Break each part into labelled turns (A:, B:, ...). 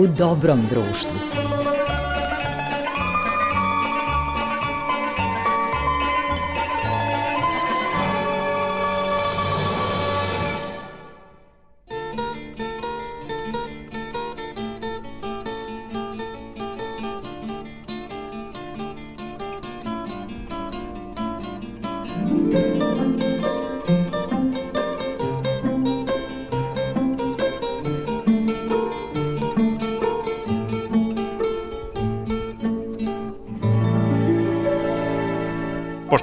A: u dobrom društvu.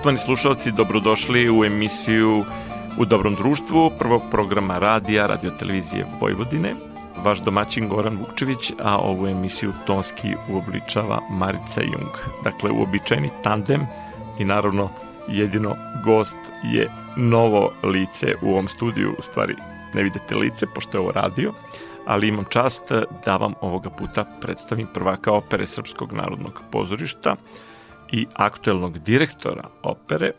B: Poštovani slušalci, dobrodošli u emisiju U dobrom društvu, prvog programa radija, radiotelevizije Vojvodine. Vaš domaćin Goran Vukčević, a ovu emisiju tonski uobličava Marica Jung. Dakle, uobičajeni tandem i naravno jedino gost je novo lice u ovom studiju, u stvari ne vidite lice, pošto je ovo radio, ali imam čast da vam ovoga puta predstavim prvaka opere Srpskog narodnog pozorišta, i aktuelnog direktora opere,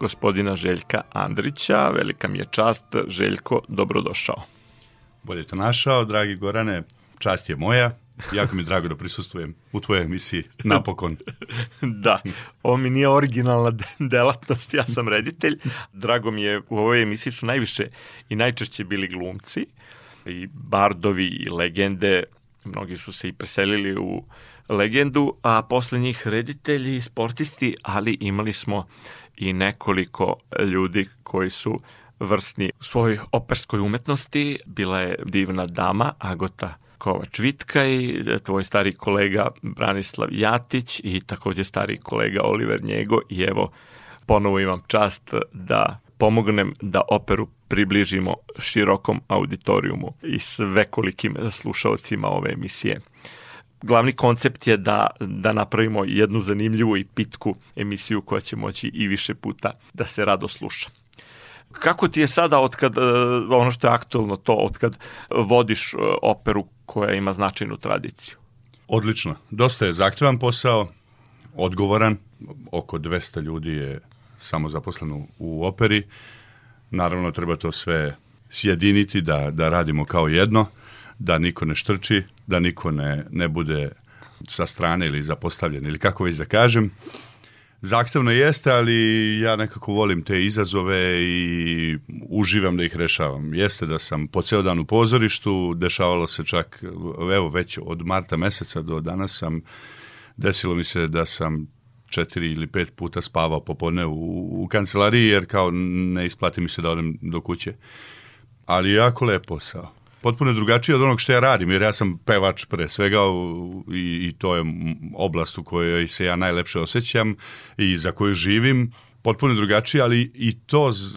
B: gospodina Željka Andrića. Velika mi je čast. Željko, dobrodošao.
C: Bolje te našao, dragi Gorane. Čast je moja. Jako mi je drago da prisustujem u tvojoj emisiji napokon.
B: da, ovo mi nije originalna delatnost, ja sam reditelj. Drago mi je, u ovoj emisiji su najviše i najčešće bili glumci i bardovi i legende. Mnogi su se i preselili u legendu, a posle njih reditelji, sportisti, ali imali smo i nekoliko ljudi koji su vrstni u svojoj operskoj umetnosti. Bila je divna dama Agota Kovač Vitka i tvoj stari kolega Branislav Jatić i takođe stari kolega Oliver Njego i evo ponovo imam čast da pomognem da operu približimo širokom auditorijumu i svekolikim slušalcima ove emisije glavni koncept je da, da napravimo jednu zanimljivu i pitku emisiju koja će moći i više puta da se rado sluša. Kako ti je sada, otkad, e, ono što je aktualno to, otkad vodiš e, operu koja ima značajnu tradiciju?
C: Odlično. Dosta je zahtevan posao, odgovoran. Oko 200 ljudi je samo zaposleno u operi. Naravno, treba to sve sjediniti, da, da radimo kao jedno da niko ne štrči, da niko ne, ne bude sa strane ili zapostavljen ili kako već da kažem. Zahtevno jeste, ali ja nekako volim te izazove i uživam da ih rešavam. Jeste da sam po ceo dan u pozorištu, dešavalo se čak, evo već od marta meseca do danas sam, desilo mi se da sam četiri ili pet puta spavao popodne u, u kancelariji, jer kao ne isplati mi se da odem do kuće. Ali jako lepo posao potpuno drugačije od onog što ja radim, jer ja sam pevač pre svega i, i to je oblast u kojoj se ja najlepše osjećam i za koju živim potpuno drugačije, ali i to... Z...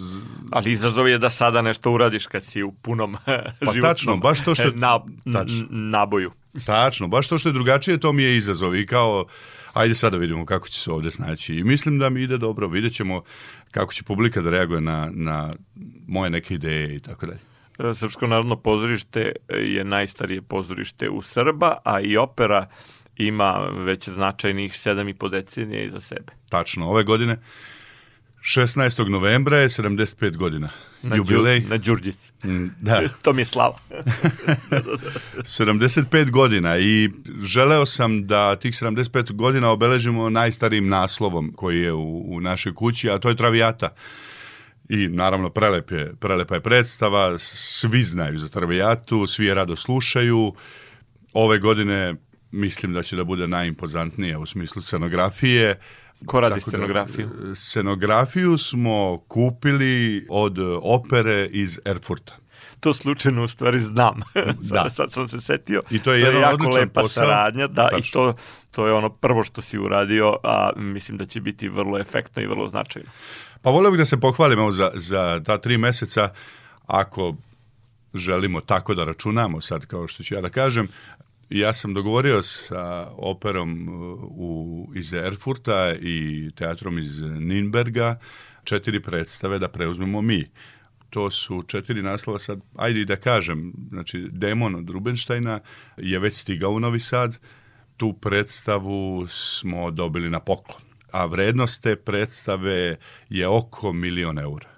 B: Ali izazov je da sada nešto uradiš kad si u punom
C: pa životnom tačno, baš to što...
B: na, naboju.
C: Tačno, baš to što je drugačije, to mi je izazov i kao ajde sad da vidimo kako će se ovde snaći. I mislim da mi ide dobro, vidjet ćemo kako će publika da reaguje na, na moje neke ideje i tako dalje.
B: Srpsko narodno pozorište je najstarije pozorište u Srba, a i opera ima već značajnih sedam i po decenije iza sebe.
C: Tačno, ove godine 16. novembra je 75 godina.
B: Na
C: Jubilej.
B: Đur, na Đurđic.
C: Mm, da.
B: to mi je slava.
C: 75 godina i želeo sam da tih 75 godina obeležimo najstarijim naslovom koji je u, u našoj kući, a to je Travijata. I naravno prelep je, prelepa je predstava, svi znaju za Travijatu, svi je rado slušaju. Ove godine mislim da će da bude najimpozantnije u smislu scenografije.
B: Ko radi Tako scenografiju?
C: Da, scenografiju smo kupili od opere iz Erfurta
B: to slučajno u stvari znam. da. sad sam se setio.
C: I to je, to je
B: jako lepa
C: posao.
B: saradnja, da, Tačno. i to, to je ono prvo što si uradio, a mislim da će biti vrlo efektno i vrlo značajno.
C: Pa volio bih da se pohvalim evo, za, za ta tri meseca, ako želimo tako da računamo sad, kao što ću ja da kažem, ja sam dogovorio sa operom uh, u, iz Erfurta i teatrom iz Ninberga četiri predstave da preuzmemo mi. To su četiri naslova sad, ajde i da kažem, znači Demon od Rubenštajna je već stigao u Novi Sad, tu predstavu smo dobili na poklon a vrednost te predstave je oko milion eura.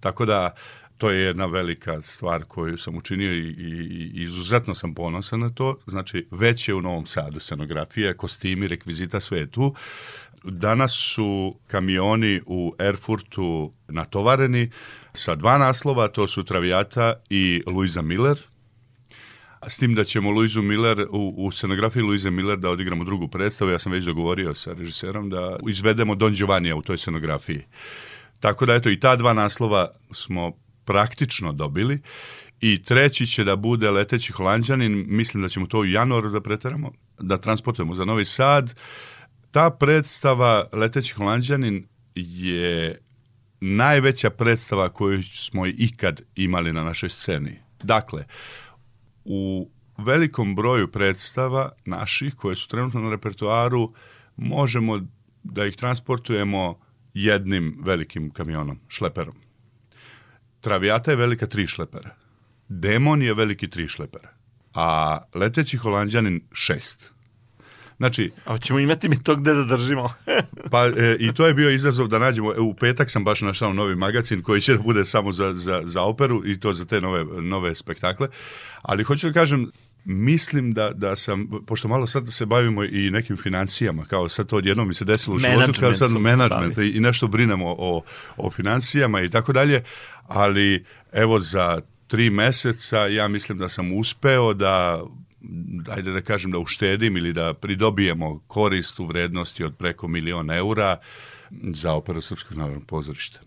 C: Tako da to je jedna velika stvar koju sam učinio i, i, izuzetno sam ponosan na to. Znači, već je u Novom Sadu scenografija, kostimi, rekvizita, sve je tu. Danas su kamioni u Erfurtu natovareni sa dva naslova, to su Traviata i Luisa Miller, s tim da ćemo Luizu Miller, u, u scenografiji Luize Miller da odigramo drugu predstavu, ja sam već dogovorio sa režiserom da izvedemo Don Giovanni u toj scenografiji. Tako da eto i ta dva naslova smo praktično dobili i treći će da bude Leteći holandjanin, mislim da ćemo to u januaru da preteramo, da transportujemo za Novi Sad. Ta predstava Leteći holandjanin je najveća predstava koju smo ikad imali na našoj sceni. Dakle, u velikom broju predstava naših koje su trenutno na repertoaru možemo da ih transportujemo jednim velikim kamionom, šleperom. Travijata je velika tri šlepera. Demon je veliki tri šlepera. A leteći holandjanin šest. Znači,
B: A ćemo imati mi to gde da držimo.
C: pa e, i to je bio izazov da nađemo, e, u petak sam baš našao novi magazin koji će da bude samo za, za, za operu i to za te nove, nove spektakle. Ali hoću da kažem, mislim da, da sam, pošto malo sad se bavimo i nekim financijama, kao sad to odjednom mi se desilo u životu, kao sad management i, i nešto brinemo o, o financijama i tako dalje, ali evo za tri meseca ja mislim da sam uspeo da ajde da kažem da uštedim ili da pridobijemo korist u vrednosti od preko milion eura za operu Srpskog narodnog pozorišta.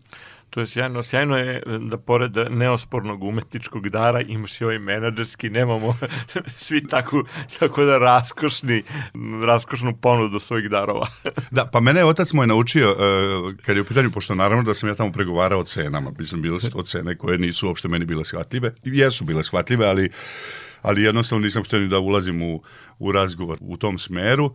B: To je sjajno. Sjajno je da pored neospornog umetničkog dara imaš i ovaj menadžerski, nemamo svi tako, tako da raskošni, raskošnu ponudu svojih darova.
C: da, pa mene je otac moj naučio, uh, kad je u pitanju, pošto naravno da sam ja tamo pregovarao o cenama, mislim, bile su to cene koje nisu uopšte meni bile shvatljive, jesu bile shvatljive, ali ali jednostavno nisam htio ni da ulazim u, u razgovor u tom smeru.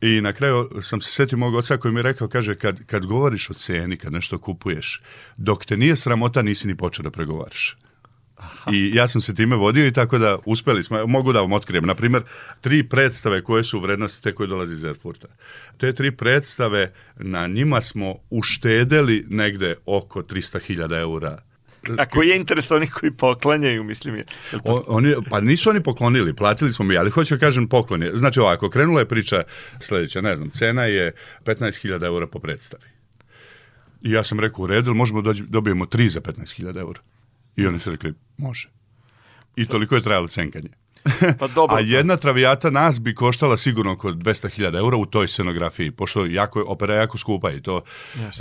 C: I na kraju sam se setio mog oca koji mi je rekao, kaže, kad, kad govoriš o ceni, kad nešto kupuješ, dok te nije sramota, nisi ni počeo da pregovaraš. Aha. I ja sam se time vodio i tako da uspeli smo, mogu da vam otkrijem, na primjer, tri predstave koje su u vrednosti te koje dolazi iz Erfurta. Te tri predstave, na njima smo uštedeli negde oko 300.000 eura
B: Koji je interes onih koji poklanjaju, mislim je?
C: to... o, oni, pa nisu oni poklonili, platili smo mi, ali hoću da kažem poklon. Znači ovako, krenula je priča sledeća, ne znam, cena je 15.000 eura po predstavi. I ja sam rekao, u redu, možemo dođi, dobijemo tri za 15.000 eura. I oni su rekli, može. I toliko je trajalo cenkanje. Pa dobro. A jedna travijata nas bi koštala sigurno oko 200.000 eura u toj scenografiji, pošto jako, opera je jako skupa i to,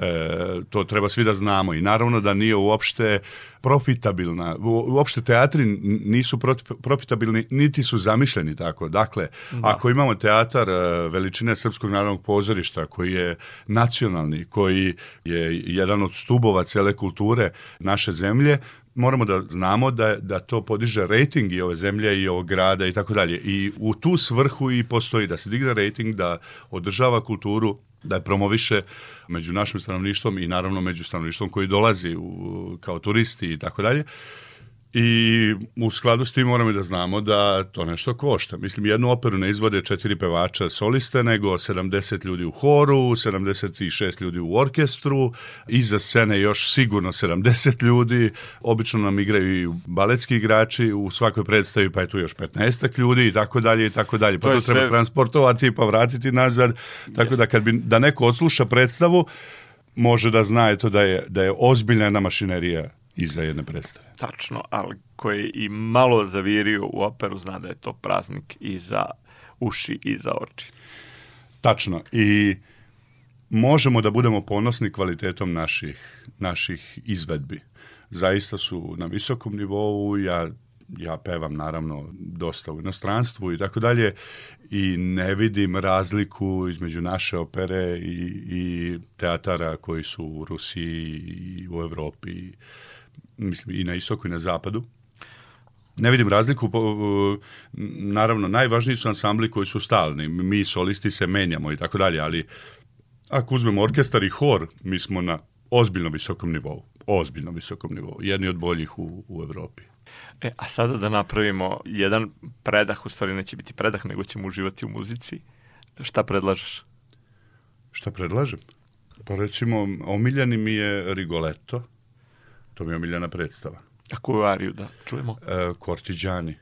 C: e, to treba svi da znamo. I naravno da nije uopšte profitabilna. Uopšte teatri nisu profitabilni, niti su zamišljeni tako. Dakle, da. ako imamo teatar e, veličine Srpskog narodnog pozorišta, koji je nacionalni, koji je jedan od stubova cele kulture naše zemlje, moramo da znamo da, da to podiže rating i ove zemlje i ovog grada i tako dalje. I u tu svrhu i postoji da se digne rating, da održava kulturu, da je promoviše među našim stanovništvom i naravno među stanovništvom koji dolazi u, kao turisti i tako dalje. I u skladu s tim moramo da znamo da to nešto košta. Mislim, jednu operu ne izvode četiri pevača soliste, nego 70 ljudi u horu, 76 ljudi u orkestru, iza scene još sigurno 70 ljudi, obično nam igraju i baletski igrači, u svakoj predstavi pa je tu još 15 ljudi i tako dalje i tako dalje. Pa to, to treba sve... transportovati pa vratiti nazad, tako Jest. da kad bi, da neko odsluša predstavu, može da zna eto da je, da je ozbiljna jedna mašinerija iza jedne predstave.
B: Tačno, ali koji i malo zavirio u operu zna da je to praznik i za uši i za oči.
C: Tačno. I možemo da budemo ponosni kvalitetom naših, naših izvedbi. Zaista su na visokom nivou, ja ja pevam naravno dosta u inostranstvu i tako dalje i ne vidim razliku između naše opere i, i teatara koji su u Rusiji i u Evropi mislim i na istoku i na zapadu. Ne vidim razliku, naravno najvažniji su ansambli koji su stalni, mi solisti se menjamo i tako dalje, ali ako uzmemo orkestar i hor, mi smo na ozbiljno visokom nivou, ozbiljno visokom nivou, jedni od boljih u, u Evropi.
B: E, a sada da napravimo jedan predah, u stvari neće biti predah, nego ćemo uživati u muzici. Šta predlažeš?
C: Šta predlažem? Pa recimo, omiljeni mi je Rigoletto, To mi je omiljena predstava.
B: A koju ariju da čujemo?
A: E, Kortiđani.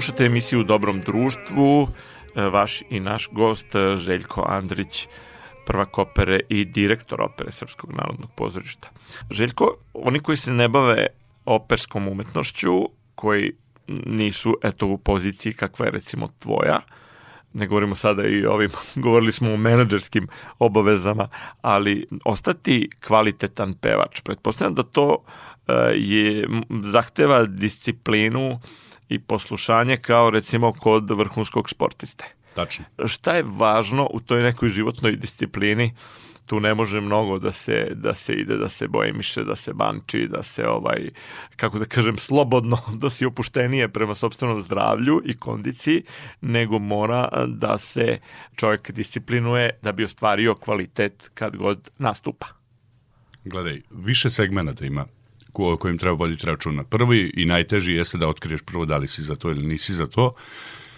B: Slušate emisiju u Dobrom društvu, vaš i naš gost Željko Andrić prvak opere i direktor opere Srpskog narodnog pozorišta. Željko, oni koji se ne bave operskom umetnošću, koji nisu eto u poziciji kakva je recimo tvoja, ne govorimo sada i ovim, govorili smo o menadžerskim obavezama, ali ostati kvalitetan pevač, pretpostavljam da to uh, je, zahteva disciplinu i poslušanje kao recimo kod vrhunskog sportiste.
C: Tačno.
B: Šta je važno u toj nekoj životnoj disciplini? tu ne može mnogo da se da se ide da se boje miše da se banči da se ovaj kako da kažem slobodno da se opuštenije prema sopstvenom zdravlju i kondiciji nego mora da se čovjek disciplinuje da bi ostvario kvalitet kad god nastupa
C: Gledaj, više segmenata ima ko, kojim treba voditi računa. Prvi i najteži jeste da otkriješ prvo da li si za to ili nisi za to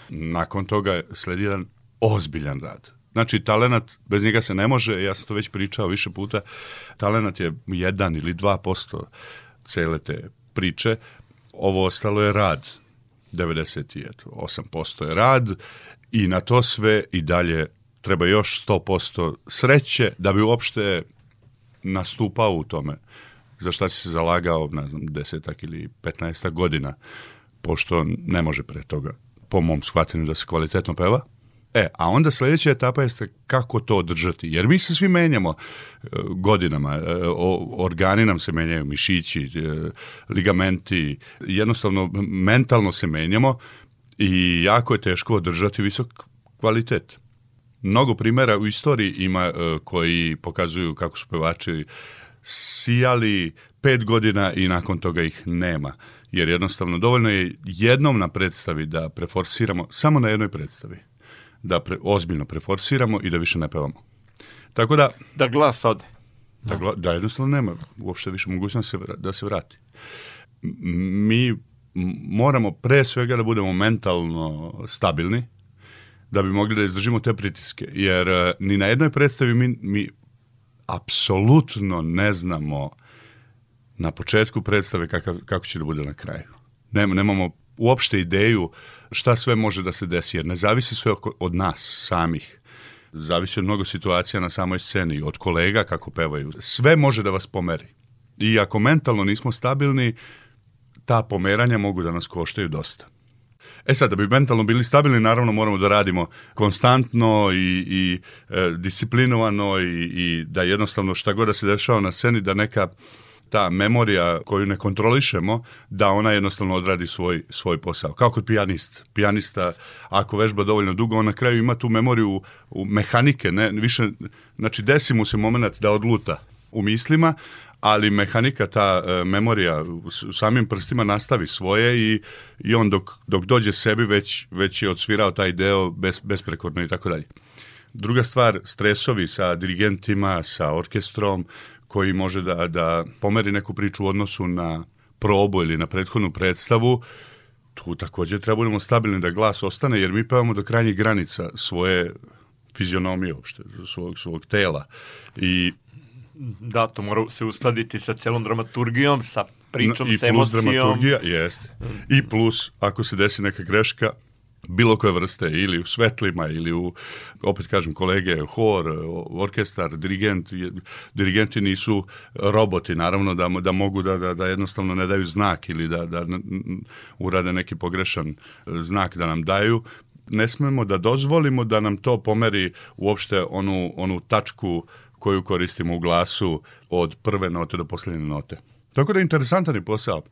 C: nakon toga sledi jedan ozbiljan rad. Znači, talenat, bez njega se ne može, ja sam to već pričao više puta, talenat je jedan ili dva posto cele te priče, ovo ostalo je rad, 98% je rad i na to sve i dalje treba još 100% sreće da bi uopšte nastupao u tome za šta si se zalagao, ne znam, desetak ili petnaestak godina, pošto ne može pre toga po mom shvatanju da se kvalitetno peva. E, a onda sledeća etapa jeste kako to održati. Jer mi se svi menjamo e, godinama. E, organi nam se menjaju, mišići, e, ligamenti. Jednostavno, mentalno se menjamo i jako je teško održati visok kvalitet. Mnogo primera u istoriji ima koji pokazuju kako su pevači sijali pet godina i nakon toga ih nema jer jednostavno dovoljno je jednom na predstavi da preforsiramo, samo na jednoj predstavi, da pre, ozbiljno preforsiramo i da više ne pevamo. Tako da...
B: Da glas ode.
C: Da, gla, da jednostavno nema uopšte više mogućnosti da, da se vrati. Mi moramo pre svega da budemo mentalno stabilni, da bi mogli da izdržimo te pritiske. Jer e, ni na jednoj predstavi mi, mi apsolutno ne znamo na početku predstave kakav, kako će da bude na kraju. Nema, nemamo uopšte ideju šta sve može da se desi, jer ne zavisi sve od nas samih. Zavisi od mnogo situacija na samoj sceni, od kolega kako pevaju. Sve može da vas pomeri. I ako mentalno nismo stabilni, ta pomeranja mogu da nas koštaju dosta. E sad, da bi mentalno bili stabilni, naravno moramo da radimo konstantno i, i e, disciplinovano i, i da jednostavno šta god da se dešava na sceni, da neka ta memorija koju ne kontrolišemo, da ona jednostavno odradi svoj, svoj posao. Kao kod pijanist. Pijanista, ako vežba dovoljno dugo, on na kraju ima tu memoriju u, u mehanike, ne, više, znači desi mu se moment da odluta u mislima, ali mehanika, ta e, memorija u samim prstima nastavi svoje i, i on dok, dok dođe sebi već, već je odsvirao taj deo bez, besprekorno i tako dalje. Druga stvar, stresovi sa dirigentima, sa orkestrom, koji može da, da pomeri neku priču u odnosu na probu ili na prethodnu predstavu, tu takođe treba budemo stabilni da glas ostane, jer mi pevamo do krajnjih granica svoje fizionomije uopšte, svog, svog tela. I
B: Da, to mora se uskladiti sa celom dramaturgijom, sa pričom,
C: I
B: sa emocijom.
C: I plus dramaturgija, jeste. I plus, ako se desi neka greška, bilo koje vrste, ili u svetlima, ili u, opet kažem, kolege, hor, orkestar, dirigent, dirigenti nisu roboti, naravno, da, da mogu da, da, da jednostavno ne daju znak ili da, da urade neki pogrešan znak da nam daju, ne smemo da dozvolimo da nam to pomeri uopšte onu, onu tačku koju koristimo u glasu od prve note do posljednje note. Tako da je interesantan je posao.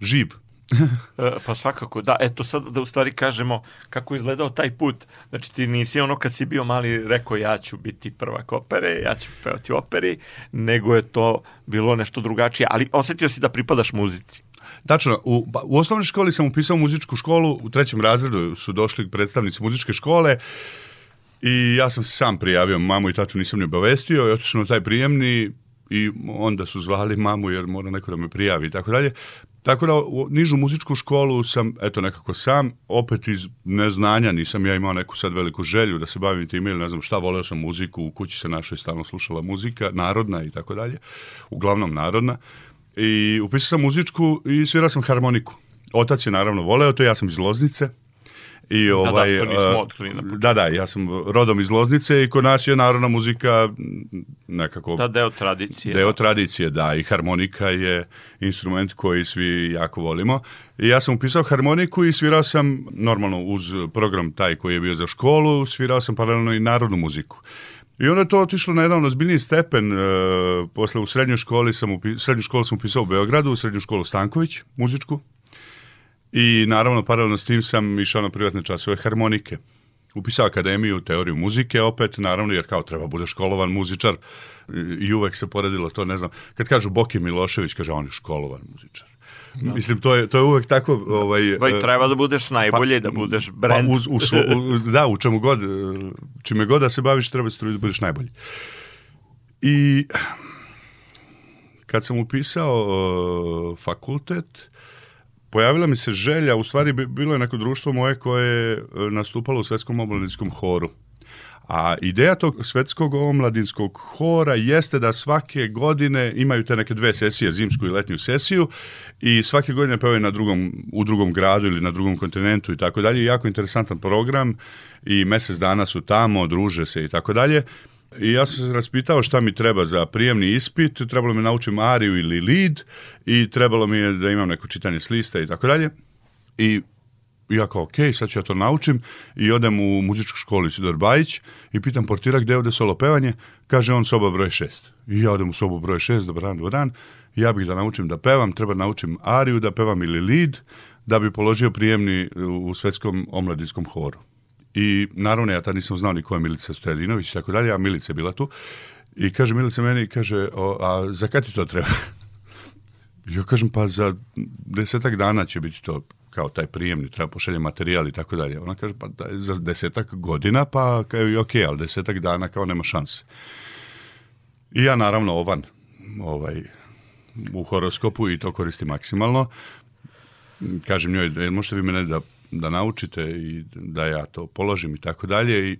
C: Živ.
B: E, pa svakako, da. Eto sad da u stvari kažemo kako je izgledao taj put. Znači ti nisi ono kad si bio mali rekao ja ću biti prvak opere, ja ću pevati operi, nego je to bilo nešto drugačije. Ali osetio si da pripadaš muzici.
C: Tačno, u, u osnovnoj školi sam upisao muzičku školu, u trećem razredu su došli predstavnici muzičke škole i ja sam sam prijavio, mamu i tatu nisam ni obavestio i otišao na taj prijemni i onda su zvali mamu jer mora neko da me prijavi i tako dalje. Tako da u nižu muzičku školu sam, eto nekako sam, opet iz neznanja, nisam ja imao neku sad veliku želju da se bavim tim ili ne znam šta, voleo sam muziku, u kući se našoj stalno slušala muzika, narodna i tako dalje, uglavnom narodna. I upisao sam muzičku i svirao sam harmoniku. Otac je naravno voleo to, ja sam iz Loznice,
B: I ovaj, da, da, to nismo otkrili na
C: Da, da, ja sam rodom iz Loznice i kod nas je narodna muzika nekako...
B: Da, deo tradicije.
C: Deo tradicije, da, i harmonika je instrument koji svi jako volimo. I ja sam upisao harmoniku i svirao sam, normalno uz program taj koji je bio za školu, svirao sam paralelno i narodnu muziku. I onda je to otišlo na jedan ozbiljniji stepen. E, posle u srednjoj školi sam upi, srednju školu sam upisao u Beogradu, u srednju školu Stanković, muzičku. I naravno, paralelno s tim sam išao na privatne časove harmonike. Upisao akademiju, teoriju muzike opet, naravno, jer kao treba bude školovan muzičar i uvek se poredilo to, ne znam, kad kažu Boki Milošević, kaže on je školovan muzičar. Da. Mislim, to je, to je uvek tako... Ovaj,
B: Vaj, e, treba da budeš najbolji, pa, da budeš brand. Pa,
C: u, u, u, da, u čemu god, čime god da se baviš, treba se truditi da budeš najbolji. I kad sam upisao uh, fakultet, pojavila mi se želja, u stvari bilo je neko društvo moje koje je nastupalo u svetskom omladinskom horu. A ideja tog svetskog omladinskog hora jeste da svake godine imaju te neke dve sesije, zimsku i letnju sesiju i svake godine pevaju na drugom, u drugom gradu ili na drugom kontinentu i tako dalje. Jako interesantan program i mesec dana su tamo, druže se i tako dalje. I ja sam se raspitao šta mi treba za prijemni ispit, trebalo mi naučim ariju ili lead i trebalo mi je da imam neko čitanje s lista i tako dalje. I ja kao, ok, sad ću ja to naučim i odem u muzičku školu Isidor Bajić i pitam portira gde je ovde solo pevanje, kaže on soba broj 6. I ja odem u sobu broj 6, dobar dan, dobar dan, ja bih da naučim da pevam, treba da naučim ariju, da pevam ili lead, da bi položio prijemni u svetskom omladinskom horu. I naravno ja tad nisam znao ni ko je Milica Stojadinović i tako dalje, a Milica je bila tu. I kaže Milica meni, kaže, o, a za kad ti to treba? ja kažem, pa za desetak dana će biti to kao taj prijemni, treba pošaljem materijal i tako dalje. Ona kaže, pa da, za desetak godina, pa kao i ok, ali desetak dana kao nema šanse. I ja naravno ovan ovaj, u horoskopu i to koristim maksimalno. Kažem njoj, možete vi mene da da naučite i da ja to položim i tako dalje i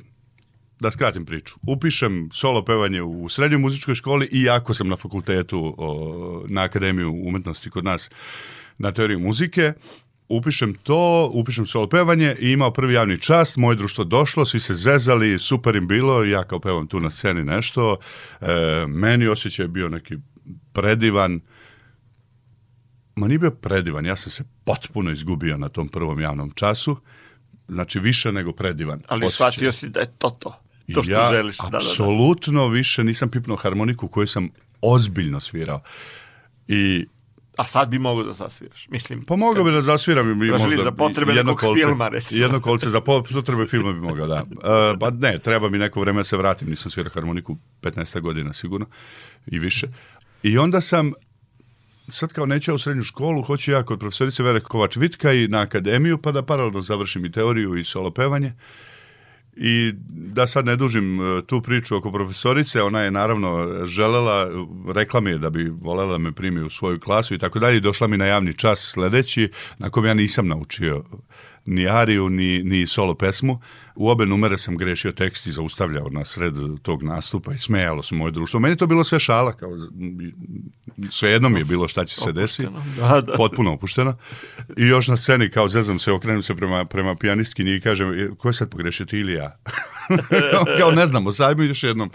C: da skratim priču. Upišem solo pevanje u srednjoj muzičkoj školi i jako sam na fakultetu o, na Akademiju umetnosti kod nas na teoriju muzike, upišem to, upišem solo pevanje i imao prvi javni čas, moje društvo došlo, svi se zezali, super im bilo, ja kao pevam tu na sceni nešto, e, meni osjećaj je bio neki predivan, ma nije bio predivan, ja sam se potpuno izgubio na tom prvom javnom času, znači više nego predivan.
B: Ali osjećaj. shvatio si da je to to, to što
C: ja,
B: želiš.
C: Da, apsolutno da, da. više nisam pipnuo harmoniku koju sam ozbiljno svirao. I
B: A sad bi mogao da zasviraš, mislim.
C: Pa mogao bi da zasviram i možda
B: za potrebe jedno kolce, filma, recimo.
C: Jedno kolce za potrebe filma bi mogao, da. Uh, pa ne, treba mi neko vreme da se vratim, nisam svirao harmoniku 15 godina sigurno i više. I onda sam sad kao neću ja u srednju školu, hoću ja kod profesorice Vere Kovač-Vitka i na akademiju, pa da paralelno završim i teoriju i solo pevanje. I da sad ne dužim e, tu priču oko profesorice, ona je naravno želela, rekla mi je da bi volela da me primi u svoju klasu i tako dalje i došla mi na javni čas sledeći, na kom ja nisam naučio ni ariju, ni, ni solo pesmu. U obe numere sam grešio tekst i zaustavljao na sred tog nastupa i smejalo se moje društvo. Meni to bilo sve šala, kao, sve jedno mi je bilo šta će se desiti.
B: Da, da.
C: Potpuno opušteno. I još na sceni, kao zezam se, okrenem se prema, prema pijanistkinji i kažem, "E, ko je sad pogrešio, ti ili ja? Kao ne znamo, sajmo još jednom.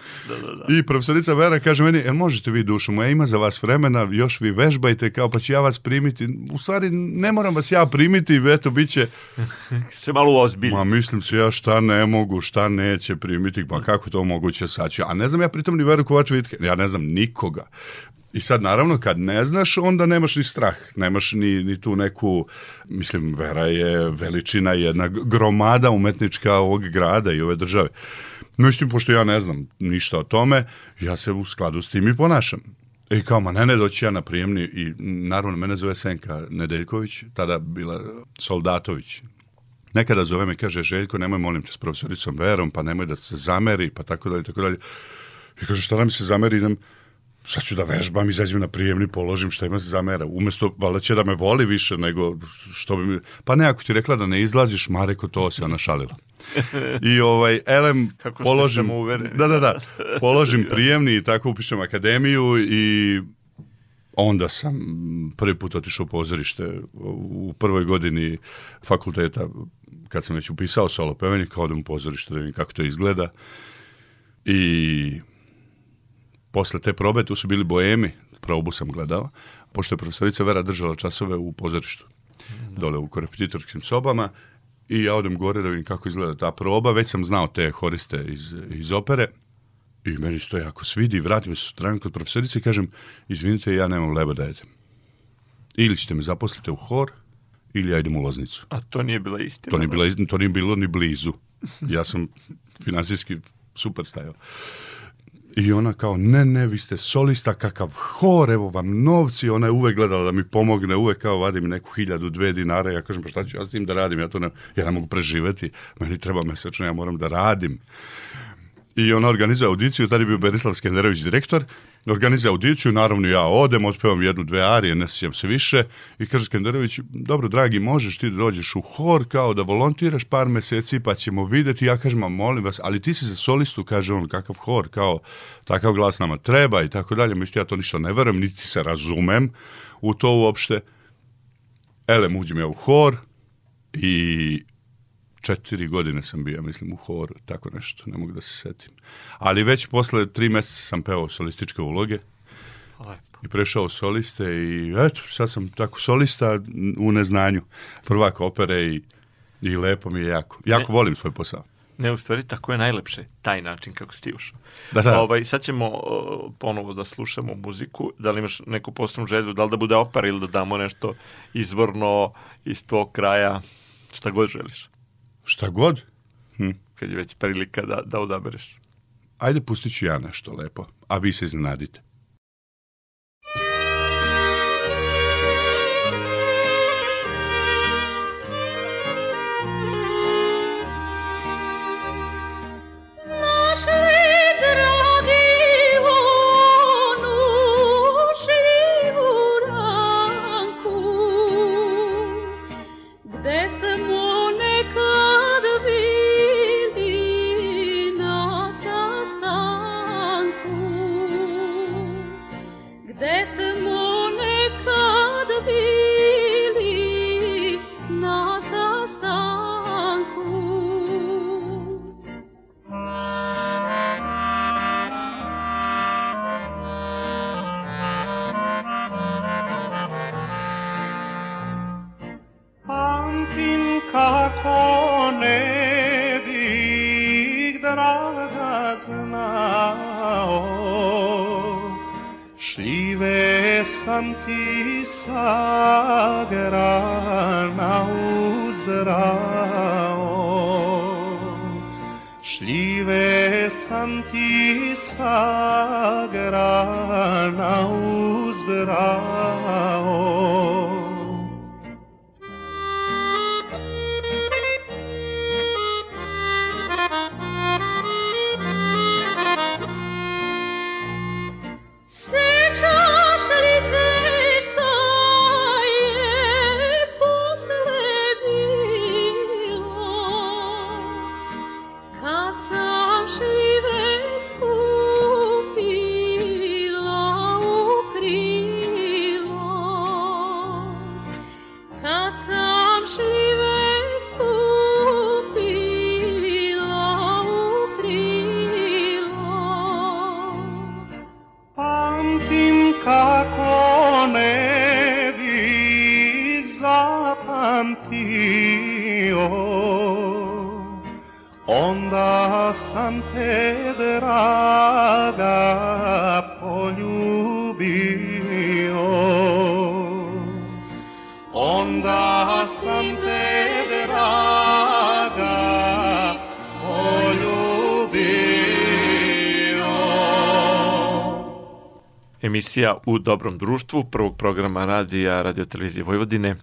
C: I profesorica Vera kaže meni, jel možete vi dušu moja, ima za vas vremena, još vi vežbajte, kao pa ću ja vas primiti. U stvari, ne moram vas ja primiti, eto, bit će,
B: Se malo ozbilji.
C: ma mislim se ja šta ne mogu, šta neće primiti, pa kako to moguće sad ću. A ne znam ja pritom ni Veru Kovačević, ja ne znam nikoga. I sad naravno kad ne znaš, onda nemaš ni strah, nemaš ni, ni tu neku, mislim, Vera je veličina jedna gromada umetnička ovog grada i ove države. Međutim, pošto ja ne znam ništa o tome, ja se u skladu s tim i ponašam. I kao, ma ne, ne, doći ja na prijemni i naravno mene zove Senka Nedeljković, tada bila Soldatović. Nekada zove me, kaže, Željko, nemoj molim te s profesoricom Verom, pa nemoj da se zameri, pa tako dalje, tako dalje. I kaže, šta da mi se zameri, idem, sad ću da vežbam, izađem na prijemni, položim, šta ima se zamera. Umesto, valjda će da me voli više nego što bi mi... Pa ne, ako ti rekla da ne izlaziš, ma reko, to se ona šalila. I ovaj, elem,
B: Kako
C: položim...
B: samouvereni.
C: Da, da, da. Položim prijemni i tako upišem akademiju i onda sam prvi put otišao u pozorište u prvoj godini fakulteta kad sam već upisao solo pevanje, kao odem u pozorište da vidim kako to izgleda. I posle te probe tu su bili boemi, probu sam gledao, pošto je profesorica Vera držala časove u pozorištu, dole u korepetitorskim sobama, i ja odem gore da vidim kako izgleda ta proba, već sam znao te horiste iz, iz opere, i meni se to jako svidi, vratim se sutradan kod profesorice i kažem, izvinite, ja nemam leba da jedem. Ili ćete me zaposliti u hor, ili ja idem u Loznicu.
B: A to nije bila istina.
C: To nije, bila, iz- to nije bilo ni blizu. Ja sam finansijski super stajao. I ona kao, ne, ne, vi ste solista, kakav hor, evo vam novci, ona je uvek gledala da mi pomogne, uvek kao vadi mi neku hiljadu, dve dinara, ja kažem, pa šta ću ja s tim da radim, ja to ne, ja ne mogu preživeti, meni treba mesečno, ja moram da radim. I ona organizuje audiciju, tada je bio Berislav Skenderović direktor, organizuje audiciju, naravno ja odem, otpevam jednu, dve arije, ne sjećam se više, i kaže Skenderović, dobro, dragi, možeš ti da dođeš u hor, kao da volontiraš par meseci, pa ćemo videti, ja kažem, ma molim vas, ali ti si za solistu, kaže on, kakav hor, kao, takav glas nama treba i tako dalje, mislim, ja to ništa ne verujem, niti se razumem u to uopšte. Elem, uđem ja u hor i četiri godine sam bio, mislim, u horu, tako nešto, ne mogu da se setim. Ali već posle tri meseca sam pevao solističke uloge
B: Lepo.
C: i prešao soliste i eto, sad sam tako solista u neznanju. Prvak opere i, i lepo mi je jako. Jako
B: Ne.
C: volim svoj posao.
B: Ne, u stvari, tako je najlepše, taj način kako si ti ušao.
C: Da, da.
B: Ovaj, sad ćemo o, ponovo da slušamo muziku. Da li imaš neku posebnu želju, da li da bude opera ili da damo nešto izvorno iz tvog kraja, šta god želiš,
C: Šta god. Hm.
B: kad je već prilika da, da odabereš.
C: Ajde, pustit ću ja nešto lepo, a vi se iznenadite.
A: Šljive sam ti sa grana uzbrao Šljive sam ti sa grana uzbrao
B: Emisija U dobrom društvu prvog programa radija Radio Televizije Vojvodine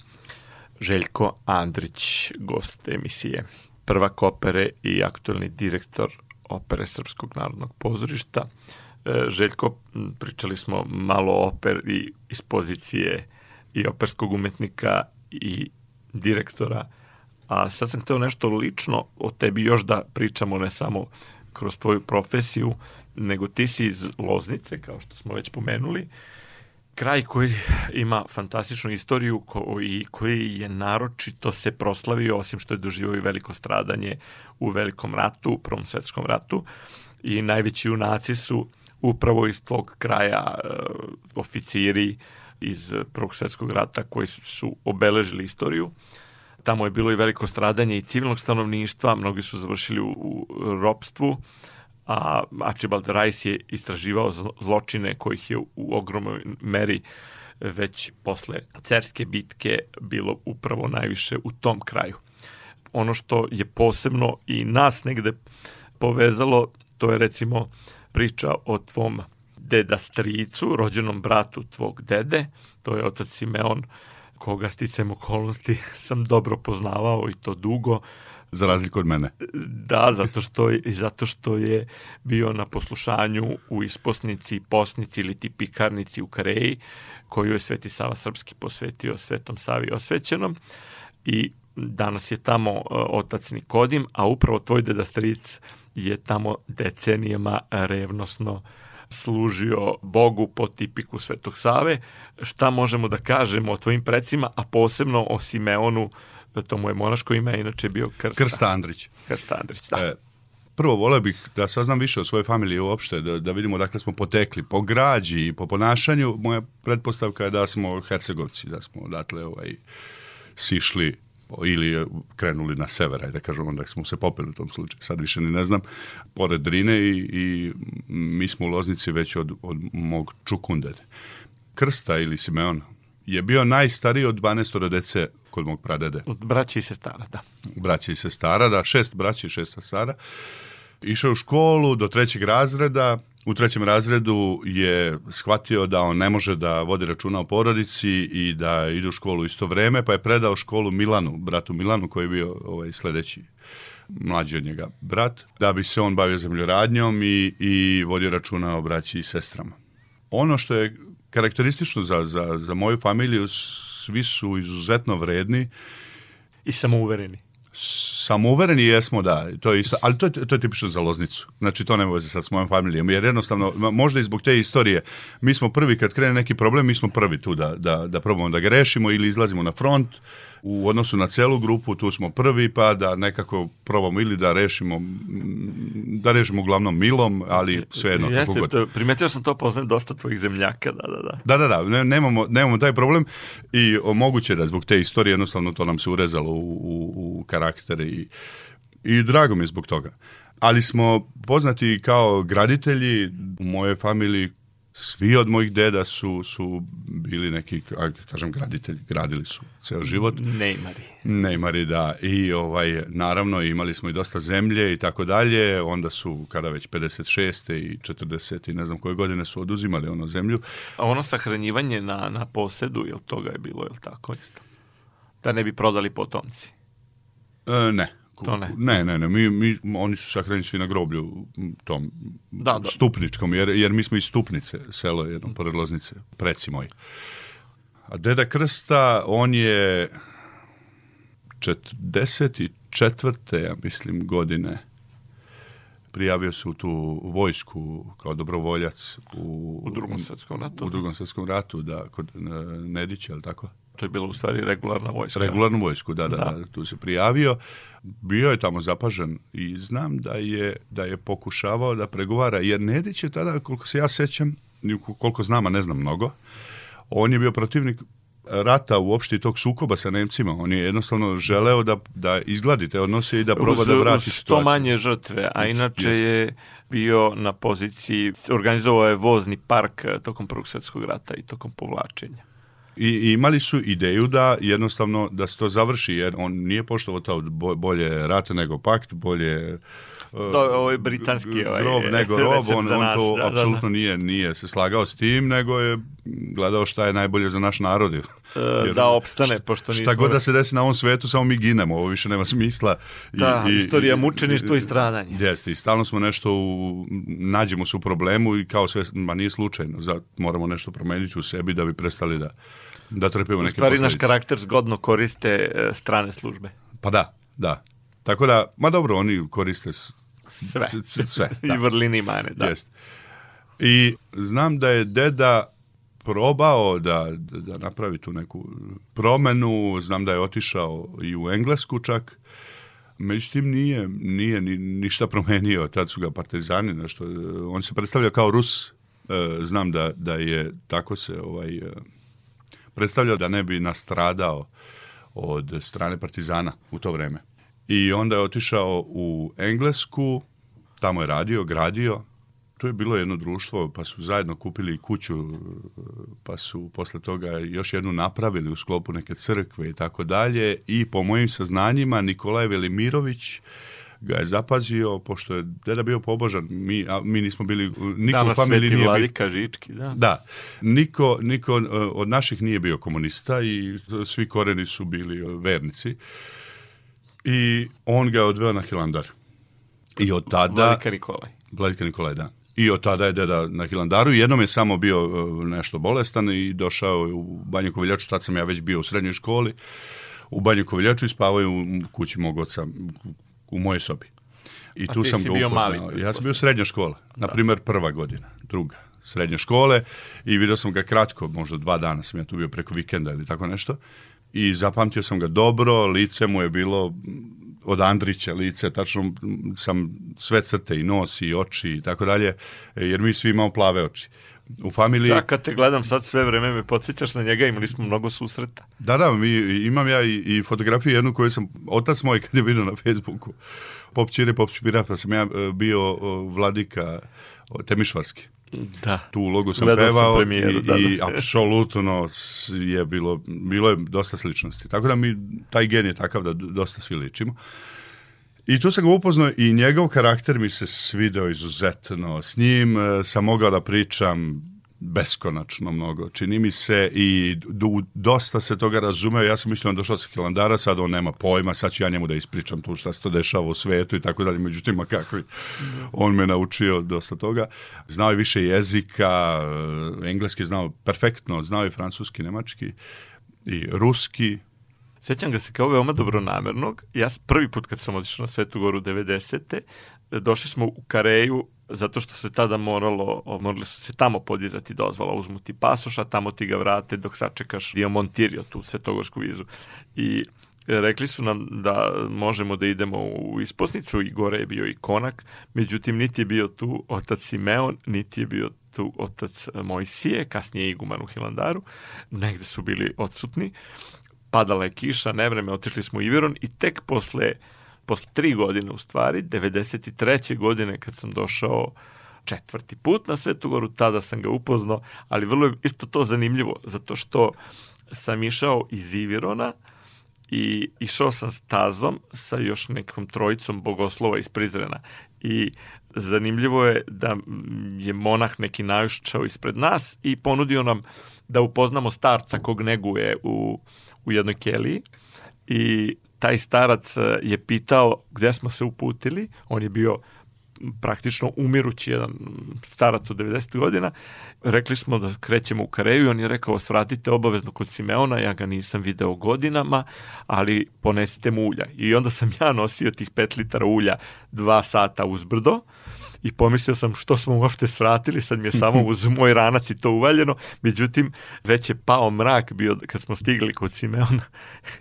B: Željko Andrić, gost emisije. Prvak opere i aktuelni direktor opere Srpskog narodnog pozorišta. E, Željko, pričali smo malo o operi iz pozicije i operskog umetnika i direktora, a sad sam hteo nešto lično o tebi još da pričamo, ne samo kroz tvoju profesiju, nego ti si iz Loznice, kao što smo već pomenuli, kraj koji ima fantastičnu istoriju i koji je naročito se proslavio, osim što je doživio i veliko stradanje u velikom ratu, u Prvom svetskom ratu, i najveći junaci su upravo iz tvog kraja e, oficiri iz Prvog svetskog rata koji su, su obeležili istoriju. Tamo je bilo i veliko stradanje i civilnog stanovništva, mnogi su završili u, u ropstvu, a Archibald Rice je istraživao zlo- zločine kojih je u ogromnoj meri već posle cerske bitke bilo upravo najviše u tom kraju. Ono što je posebno i nas negde povezalo, to je recimo priča o tvom deda stricu, rođenom bratu tvog dede, to je otac Simeon, koga sticam okolnosti sam dobro poznavao i to dugo,
C: Za razliku od mene.
B: Da, zato što, zato što je bio na poslušanju u isposnici, posnici ili ti pikarnici u Kareji, koju je Sveti Sava Srpski posvetio Svetom Savi osvećenom i danas je tamo e, otac Nikodim, a upravo tvoj deda stric je tamo decenijama revnosno služio Bogu po tipiku Svetog Save. Šta možemo da kažemo o tvojim precima, a posebno o Simeonu, to mu je monaško ime, inače je bio Krsta.
C: Krsta Andrić.
B: Krsta Andrić, da.
C: E, prvo voleo bih da saznam više o svojoj familiji uopšte, da, da vidimo dakle smo potekli. Po građi i po ponašanju, moja pretpostavka je da smo Hercegovci, da smo odatle ovaj, sišli ili krenuli na sever, ajde da kažemo, onda smo se popeli u tom slučaju, sad više ni ne znam, pored Drine i, i mi smo u Loznici već od, od mog čukundede. Krsta ili Simeon je bio najstariji od 12 dece kod mog pradede
B: Od braća i sestara, da.
C: braća i sestara, da, šest braća i šest sestara. Išao u školu do trećeg razreda. U trećem razredu je shvatio da on ne može da vodi računa o porodici i da ide u školu isto vreme, pa je predao školu Milanu, bratu Milanu koji je bio ovaj sledeći mlađi od njega brat, da bi se on bavio zemljoradnjom i, i vodio računa o braći i sestrama. Ono što je karakteristično za, za, za moju familiju, svi su izuzetno vredni,
B: I samouvereni.
C: Samouvereni jesmo, da, to je isto, ali to je, to je tipično za Loznicu. Znači, to nema veze sad s mojom familijom, jer jednostavno, možda i zbog te istorije, mi smo prvi, kad krene neki problem, mi smo prvi tu da, da, da probamo da ga rešimo ili izlazimo na front, u odnosu na celu grupu, tu smo prvi, pa da nekako probamo ili da rešimo, da rešimo uglavnom milom, ali svejedno, kako
B: Jeste,
C: god.
B: to, primetio sam to, poznajem dosta tvojih zemljaka, da, da, da.
C: Da, da, da, ne, nemamo, nemamo taj problem i moguće da zbog te istorije jednostavno to nam se urezalo u, u, u karakter i, i drago mi je zbog toga. Ali smo poznati kao graditelji u mojoj familiji svi od mojih deda su, su bili neki, kažem, graditelji, gradili su ceo život.
B: Neymari.
C: Neymari, da. I ovaj, naravno imali smo i dosta zemlje i tako dalje. Onda su, kada već 56. i 40. i ne znam koje godine su oduzimali ono zemlju.
B: A ono sahranjivanje na, na posedu, jel toga je bilo, jel tako isto? Da ne bi prodali potomci.
C: E, ne.
B: To ne.
C: Ne, ne, ne. Mi, mi, oni su sahranjeni na groblju tom
B: Da, da.
C: stupničkom, jer, jer mi smo iz Stupnice, selo je jedno pored Loznice, preci moji. A deda Krsta, on je 44. ja mislim godine prijavio se u tu vojsku kao dobrovoljac u,
B: U drugom svetskom ratu.
C: u drugom svetskom ratu, da, kod e, Nedića, ali tako?
B: To je bila u stvari regularna vojska.
C: Regularnu vojsku, da, da,
B: Da.
C: da, tu se prijavio. Bio je tamo zapažen i znam da je, da je pokušavao da pregovara, jer Nedić je tada, koliko se ja sećam, koliko znam, a ne znam mnogo, on je bio protivnik rata uopšte i tog sukoba sa Nemcima. On je jednostavno želeo da, da izgladi te odnose i da proba da vrati
B: Uz što
C: situaciju.
B: manje žrtve, a inače
C: Jeste.
B: je bio na poziciji, organizovao je vozni park tokom Prvog svjetskog rata i tokom povlačenja.
C: I, imali su ideju da jednostavno da se to završi, jer on nije poštovao to bo- bolje rat nego pakt, bolje
B: To je ovaj britanski, ovaj,
C: grob nego rob, on, on to
B: da, da, da.
C: apsolutno nije, nije se slagao s tim, nego je gledao šta je najbolje za naš narod.
B: E, da opstane, pošto nismo...
C: Šta god da se desi na ovom svetu, samo mi ginemo, ovo više nema smisla. I,
B: Da,
C: i,
B: istorija mučeništva i stradanja.
C: Jeste, i stalno smo nešto, u, nađemo se u problemu i kao sve, ma nije slučajno, za, moramo nešto promeniti u sebi da bi prestali da, da trpimo
B: U
C: neke
B: stvari naš
C: posledice.
B: karakter zgodno koriste e, strane službe.
C: Pa da, da. Tako da, ma dobro, oni koriste
B: Sve.
C: sve.
B: I
C: da.
B: vrlini i mane, da.
C: Jest. I znam da je deda probao da, da, da napravi tu neku promenu, znam da je otišao i u Englesku čak, međutim nije, nije ni, ništa promenio, tad su ga partizani nešto, on se predstavlja kao Rus, E, znam da, da je tako se ovaj, e, predstavljao da ne bi nastradao od strane partizana u to vreme. I onda je otišao u Englesku, tamo je radio, gradio, tu je bilo jedno društvo, pa su zajedno kupili kuću, pa su posle toga još jednu napravili u sklopu neke crkve i tako dalje. I po mojim saznanjima Nikolaj Velimirović ga je zapazio, pošto je deda bio pobožan, mi, a mi nismo bili, niko
B: Danas
C: u familiji nije bio,
B: vladika Žički, da.
C: da, niko, niko e, od naših nije bio komunista i svi koreni su bili vernici. I on ga je odveo na Hilandar. I od tada...
B: Vladika Nikolaj.
C: Vladika Nikolaj, da. I od tada je deda na Hilandaru. Jednom je samo bio e, nešto bolestan i došao je u Banju Koviljaču, tad sam ja već bio u srednjoj školi, u Banju Koviljaču i spavao je u kući mog oca, u mojoj sobi. I
B: A
C: tu sam ga upoznao.
B: mali,
C: ja sam bio
B: pretpostavljam.
C: srednja škola, na primjer prva godina, druga srednje škole i vidio sam ga kratko, možda dva dana sam ja tu bio preko vikenda ili tako nešto i zapamtio sam ga dobro, lice mu je bilo od Andrića lice, tačno sam sve crte i nos i oči i tako dalje, jer mi svi imamo plave oči. U familiji...
B: Da, kad te gledam sad sve vreme me podsjećaš na njega, imali smo mnogo susreta.
C: Da, da, mi, imam ja i, i fotografiju jednu koju sam, otac moj kad je vidio na Facebooku, pop čire, pop sam ja e, bio vladika Temišvarski.
B: Da.
C: Tu ulogu sam
B: Gledao sam
C: pevao
B: premijeru,
C: i,
B: da, da.
C: i apsolutno je bilo, bilo je dosta sličnosti. Tako da mi taj gen je takav da dosta svi ličimo. I tu sam ga upoznao i njegov karakter mi se svideo izuzetno. S njim e, sam mogao da pričam beskonačno mnogo. Čini mi se i dosta se toga razumeo. Ja sam mislio on došao sa Hilandara, sad on nema pojma, sad ću ja njemu da ispričam tu šta se to dešava u svetu i tako dalje. Međutim, ma kako on me naučio dosta toga. Znao je više jezika, e, engleski znao perfektno, znao je francuski, nemački i ruski.
B: Sećam ga se kao veoma dobronamernog. Ja prvi put kad sam otišao na Svetu Goru 90. došli smo u Kareju zato što se tada moralo, morali su se tamo podizati dozvola, uzmu ti pasoš, a tamo ti ga vrate dok sačekaš Diamontirio, tu svetogorsku vizu. I e, rekli su nam da možemo da idemo u isposnicu i gore je bio i konak, međutim niti je bio tu otac Simeon, niti je bio tu otac Mojsije, kasnije iguman u Hilandaru, negde su bili odsutni padala je kiša, nevreme, otišli smo u Iveron i tek posle, posle tri godine u stvari, 93. godine kad sam došao četvrti put na Svetu Goru, tada sam ga upoznao, ali vrlo je isto to zanimljivo, zato što sam išao iz Ivirona i išao sam stazom sa još nekom trojicom bogoslova iz Prizrena i zanimljivo je da je monah neki najuščao ispred nas i ponudio nam da upoznamo starca kog neguje u, u jednoj keliji i taj starac e, je pitao gde smo se uputili, on je bio praktično umirući jedan starac od 90 godina, rekli smo da krećemo u Kareju on je rekao svratite obavezno kod Simeona, ja ga nisam video godinama, ali ponesite mu ulja. I onda sam ja nosio tih 5 litara ulja dva sata uzbrdo i pomislio sam što smo uopšte svratili, sad mi je samo uz moj ranac i to uvaljeno, međutim već je pao mrak bio kad smo stigli kod Simeona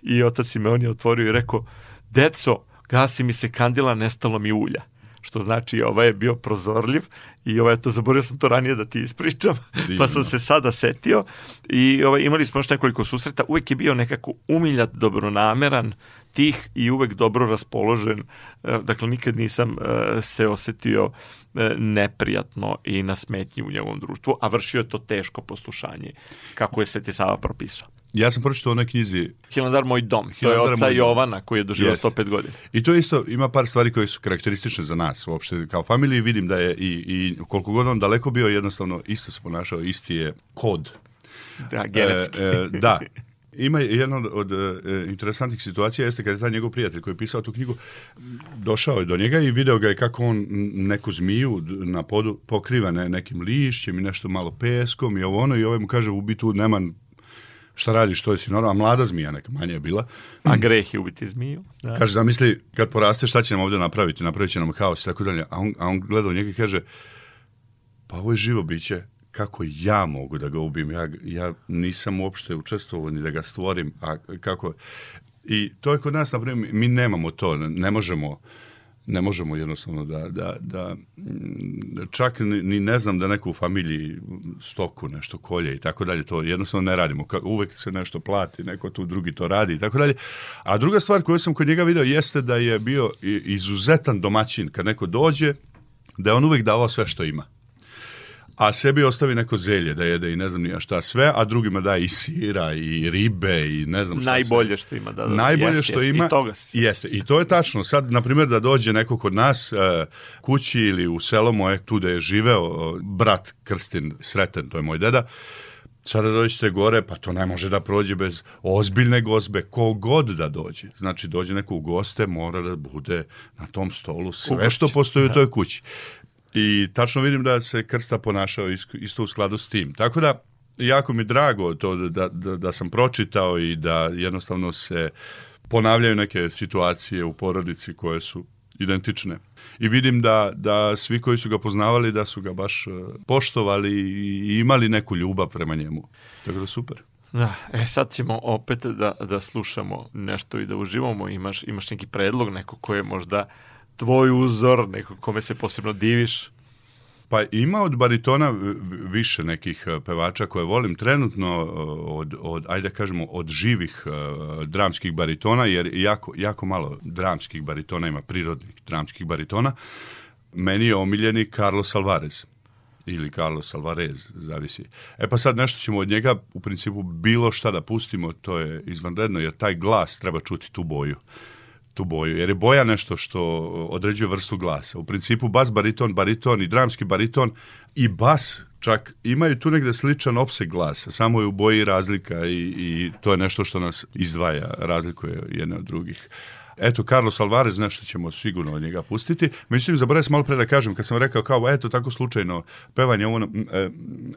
B: i otac Simeon je otvorio i rekao, deco, gasi mi se kandila, nestalo mi ulja. što znači ovaj je bio prozorljiv i ovaj, to zaboravio sam to ranije da ti ispričam,
C: Divno.
B: pa sam se sada setio i ovaj, imali smo još nekoliko susreta, uvek je bio nekako umiljat, dobronameran, tih i uvek dobro raspoložen, e, dakle nikad nisam e, se osetio e, neprijatno i na smetnji u njegovom društvu, a vršio je to teško poslušanje, kako je Sveti Sava propisao.
C: Ja sam pročitao u onoj knjizi
B: Hilandar moj dom, to je
C: Hilandar
B: oca
C: moj.
B: Jovana koji je doživio
C: Jeste.
B: 105 godina.
C: I to isto ima par stvari koje su karakteristične za nas uopšte kao familiji. Vidim da je i, i koliko god on daleko bio, jednostavno isto se ponašao, isti je kod.
B: Da, genetski.
C: E, e, da. Ima jedna od, od e, interesantnih situacija jeste kada je taj njegov prijatelj koji je pisao tu knjigu došao je do njega i video ga je kako on neku zmiju na podu pokriva ne, nekim lišćem i nešto malo peskom i ovo ono i ovaj mu kaže u bitu nema šta radiš, to je si normalno, a mlada zmija neka manja je bila.
B: A greh je ubiti zmiju. Da.
C: Kaže, zamisli, kad poraste, šta će nam ovdje napraviti? Napravit će nam haos i tako dalje. A on, a on gleda u njega i kaže, pa ovo je živo biće, kako ja mogu da ga ubim? Ja, ja nisam uopšte učestvovao ni da ga stvorim. A kako... I to je kod nas, na primjer, mi nemamo to, ne možemo ne možemo jednostavno da, da, da mm, čak ni, ni ne znam da neko u familiji stoku nešto kolje i tako dalje, to jednostavno ne radimo. Uvek se nešto plati, neko tu drugi to radi i tako dalje. A druga stvar koju sam kod njega video jeste da je bio izuzetan domaćin. Kad neko dođe, da je on uvek davao sve što ima. A sebi ostavi neko zelje da jede i ne znam ni ja šta sve, a drugima daje i sira i ribe i ne znam šta sve.
B: Najbolje što ima. Da, da,
C: Najbolje
B: jeste,
C: što
B: jeste.
C: ima
B: I toga se
C: jeste. I to je tačno. Sad, na primjer, da dođe neko kod nas e, kući ili u selo moje, tu da je živeo e, brat Krstin Sreten, to je moj deda, sada dođete gore, pa to ne može da prođe bez ozbiljne gozbe, ko god da dođe. Znači, dođe neko u goste, mora da bude na tom stolu sve što postoji u toj kući. I tačno vidim da se Krsta ponašao is- isto u skladu s tim. Tako da, jako mi drago to da, da, da sam pročitao i da jednostavno se ponavljaju neke situacije u porodici koje su identične. I vidim da, da svi koji su ga poznavali da su ga baš e, poštovali i imali neku ljubav prema njemu. Tako da super.
B: Da, e sad ćemo opet da, da slušamo nešto i da uživamo. Imaš, imaš neki predlog, neko ko je možda tvoj uzor, neko kome se posebno diviš.
C: Pa ima od baritona više nekih e, pevača koje volim trenutno e, od, od ajde da kažemo od živih e, dramskih baritona jer jako, jako malo dramskih baritona ima prirodnih dramskih baritona. Meni je omiljeni Carlos Alvarez ili Carlos Alvarez, zavisi. E pa sad nešto ćemo od njega u principu bilo šta da pustimo, to je izvanredno jer taj glas treba čuti tu boju tu boju, jer je boja nešto što određuje vrstu glasa. U principu bas bariton, bariton i dramski bariton i bas čak imaju tu negde sličan opseg glasa, samo je u boji razlika i, i to je nešto što nas izdvaja, razlikuje jedne od drugih. Eto, Carlos Alvarez, nešto ćemo sigurno od njega pustiti. Mislim, zaboravio sam malo pre da kažem, kad sam rekao kao, eto, tako slučajno pevanje, ovo, m, e,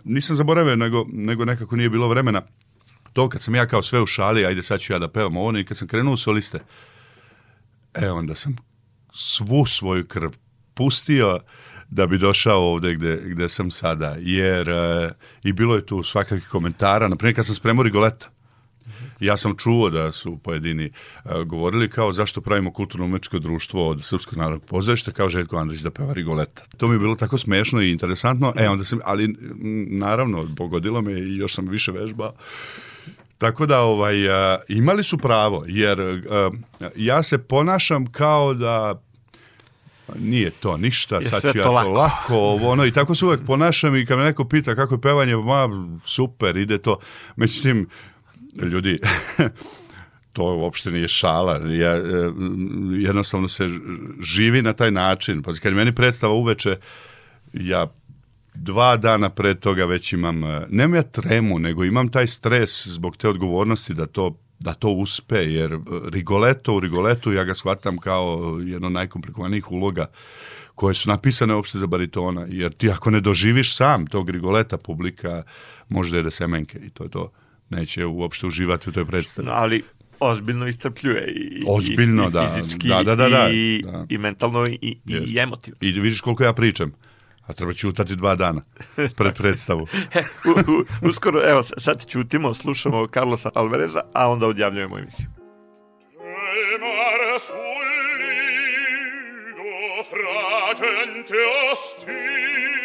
C: nisam zaboravio, nego, nego nekako nije bilo vremena. To kad sam ja kao sve u šali, ajde sad ću ja da pevam ovo, i kad sam krenuo u soliste, E, onda sam svu svoju krv pustio da bi došao ovde gde, gde sam sada. Jer e, i bilo je tu svakakvih komentara. Naprimjer, kad sam spremao Rigoleta, ja sam čuo da su pojedini e, govorili kao zašto pravimo kulturno-umečko društvo od Srpskog narodnog pozorišta kao Željko Andrić da peva Rigoleta. To mi je bilo tako smešno i interesantno. E, onda sam, ali m, naravno, pogodilo me i još sam više vežbao. Tako da ovaj imali su pravo jer ja se ponašam kao da nije to ništa,
B: Je
C: sad ću ja
B: to lako.
C: lako, ovo, ono, i tako se uvek ponašam i kad me neko pita kako je pevanje, ma super, ide to. Međutim, ljudi, to uopšte nije šala, ja, e, jednostavno se živi na taj način. Pa kad meni predstava uveče, ja dva dana pre toga već imam, e, nemam ja tremu, nego imam taj stres zbog te odgovornosti da to da to uspe, jer e, Rigoletto u Rigoletu ja ga shvatam kao jedno od najkomplikovanijih uloga koje su napisane uopšte za baritona, jer ti ako ne doživiš sam tog Rigoleta, publika može da jede semenke i to je to. Neće uopšte uživati u toj predstavi.
B: Ali ozbiljno iscrpljuje i,
C: Ozbiljno,
B: i,
C: da.
B: i fizički
C: Da, da, da, da.
B: i,
C: Da.
B: i mentalno i, i emotivno.
C: I vidiš koliko ja pričam. A treba ćutati dva dana pred predstavu.
B: E, u, u, uskoro, evo, sad ćutimo, slušamo Carlosa Alvareza, a onda odjavljujemo emisiju.
A: Tremar sul lido fra gente ostile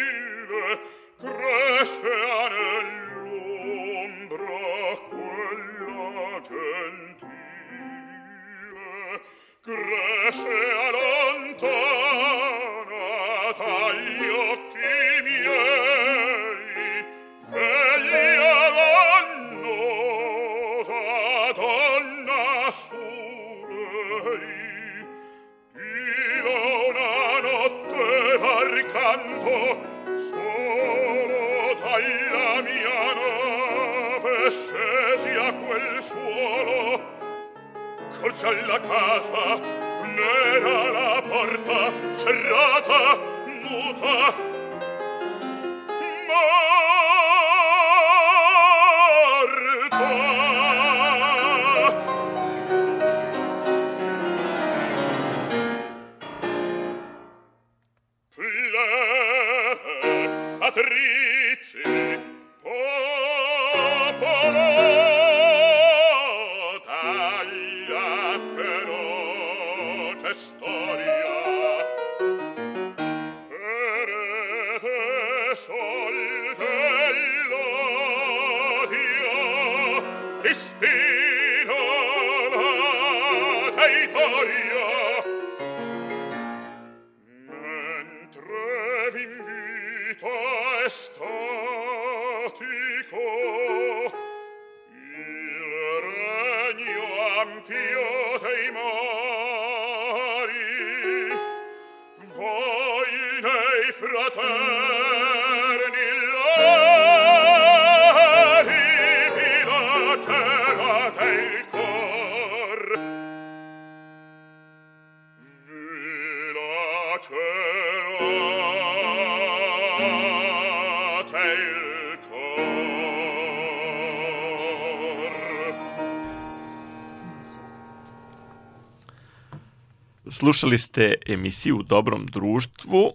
B: Slušali ste emisiju u dobrom društvu.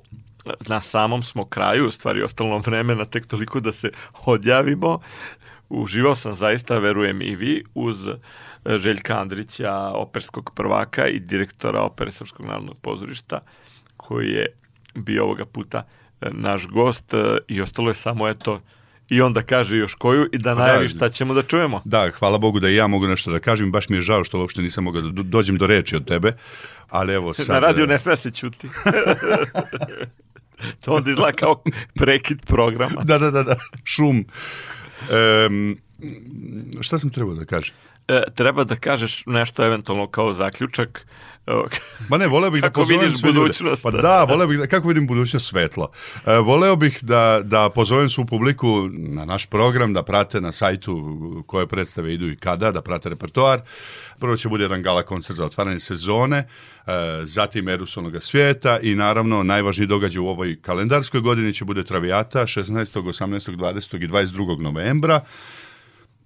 B: Na samom smo kraju, u stvari ostalo vremena tek toliko da se odjavimo. Uživao sam zaista, verujem i vi, uz e, Željka Andrića, operskog prvaka i direktora opere Srpskog narodnog pozorišta, koji je bio ovoga puta e, naš gost e, i ostalo je samo eto i onda kaže još koju i da
C: Pa da,
B: najavi šta ćemo da čujemo.
C: Da, hvala Bogu da i ja mogu nešto da kažem, baš mi je žao što uopšte nisam mogao da do- dođem do reči od tebe, ali evo sad...
B: Na radiju
C: e,
B: ne sme se čuti. to onda izgleda kao prekid programa.
C: Da, da, da, da, šum. Um, šta sam trebao da kažem?
B: E, treba da kažeš nešto eventualno kao zaključak. Evo,
C: Ma ne, voleo bih
B: Kako
C: da pozovem sve ljude. Pa da, voleo bih da, kako vidim budućnost svetlo. E, voleo bih da, da pozovem svu publiku na naš program, da prate na sajtu koje predstave idu i kada, da prate repertoar. Prvo će bude jedan gala koncert za otvaranje sezone, e, zatim Erus onoga svijeta i naravno najvažniji događaj u ovoj kalendarskoj godini će bude Travijata 16., 18., 20. i 22. novembra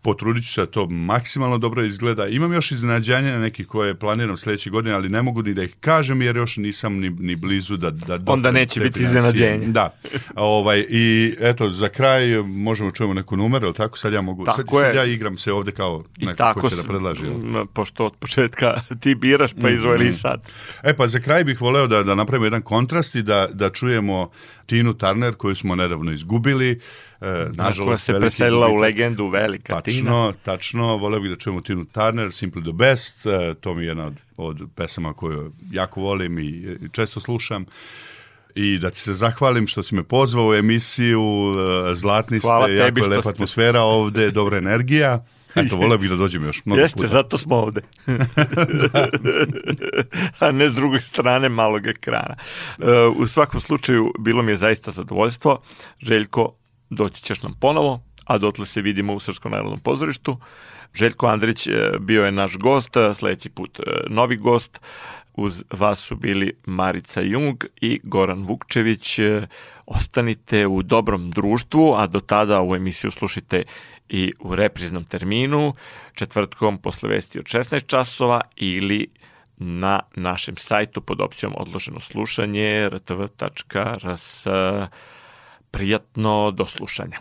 C: potrudit ću se da to maksimalno dobro izgleda. Imam još iznenađenja nekih koje planiram sljedeće godine, ali ne mogu ni da ih kažem jer još nisam ni, ni blizu da... da
B: Onda neće biti
C: financije.
B: iznenađenja.
C: Da. Ovaj, I eto, za kraj možemo čujemo neku numeru, ali tako? Sad ja mogu...
B: Tako
C: sad, sad
B: je.
C: ja igram se ovde kao
B: I
C: neko
B: tako
C: ko će da
B: m, pošto od početka ti biraš, pa izvoli sad.
C: E pa za kraj bih voleo da, da napravimo jedan kontrast i da, da čujemo Tinu Turner koju smo nedavno izgubili. E,
B: Koja
C: nažalost,
B: se preselila u legendu velika Tina.
C: Tačno, tačno, voleo bih da čujemo Tinu Turner, Simple the Best, e, to mi je jedna od, od pesama koju jako volim i, često slušam. I da ti se zahvalim što si me pozvao u emisiju, e, zlatni
B: Hvala
C: ste, jako je lepa
B: ste-
C: atmosfera ovde, dobra energija. Eto, voleo bih da dođem još mnogo
B: Jeste,
C: puta.
B: zato smo ovde. A ne s druge strane malog ekrana. E, u svakom slučaju, bilo mi je zaista zadovoljstvo. Željko, doći ćeš nam ponovo, a dotle se vidimo u Srpskom narodnom pozorištu. Željko Andrić e, bio je naš gost, sledeći put e, novi gost. Uz vas su bili Marica Jung i Goran Vukčević. E, Ostanite u dobrom društvu, a do tada ovu emisiju slušajte i u repriznom terminu, četvrtkom posle vesti od 16 časova ili na našem sajtu pod opcijom odloženo slušanje rtv.rs. Prijatno do slušanja.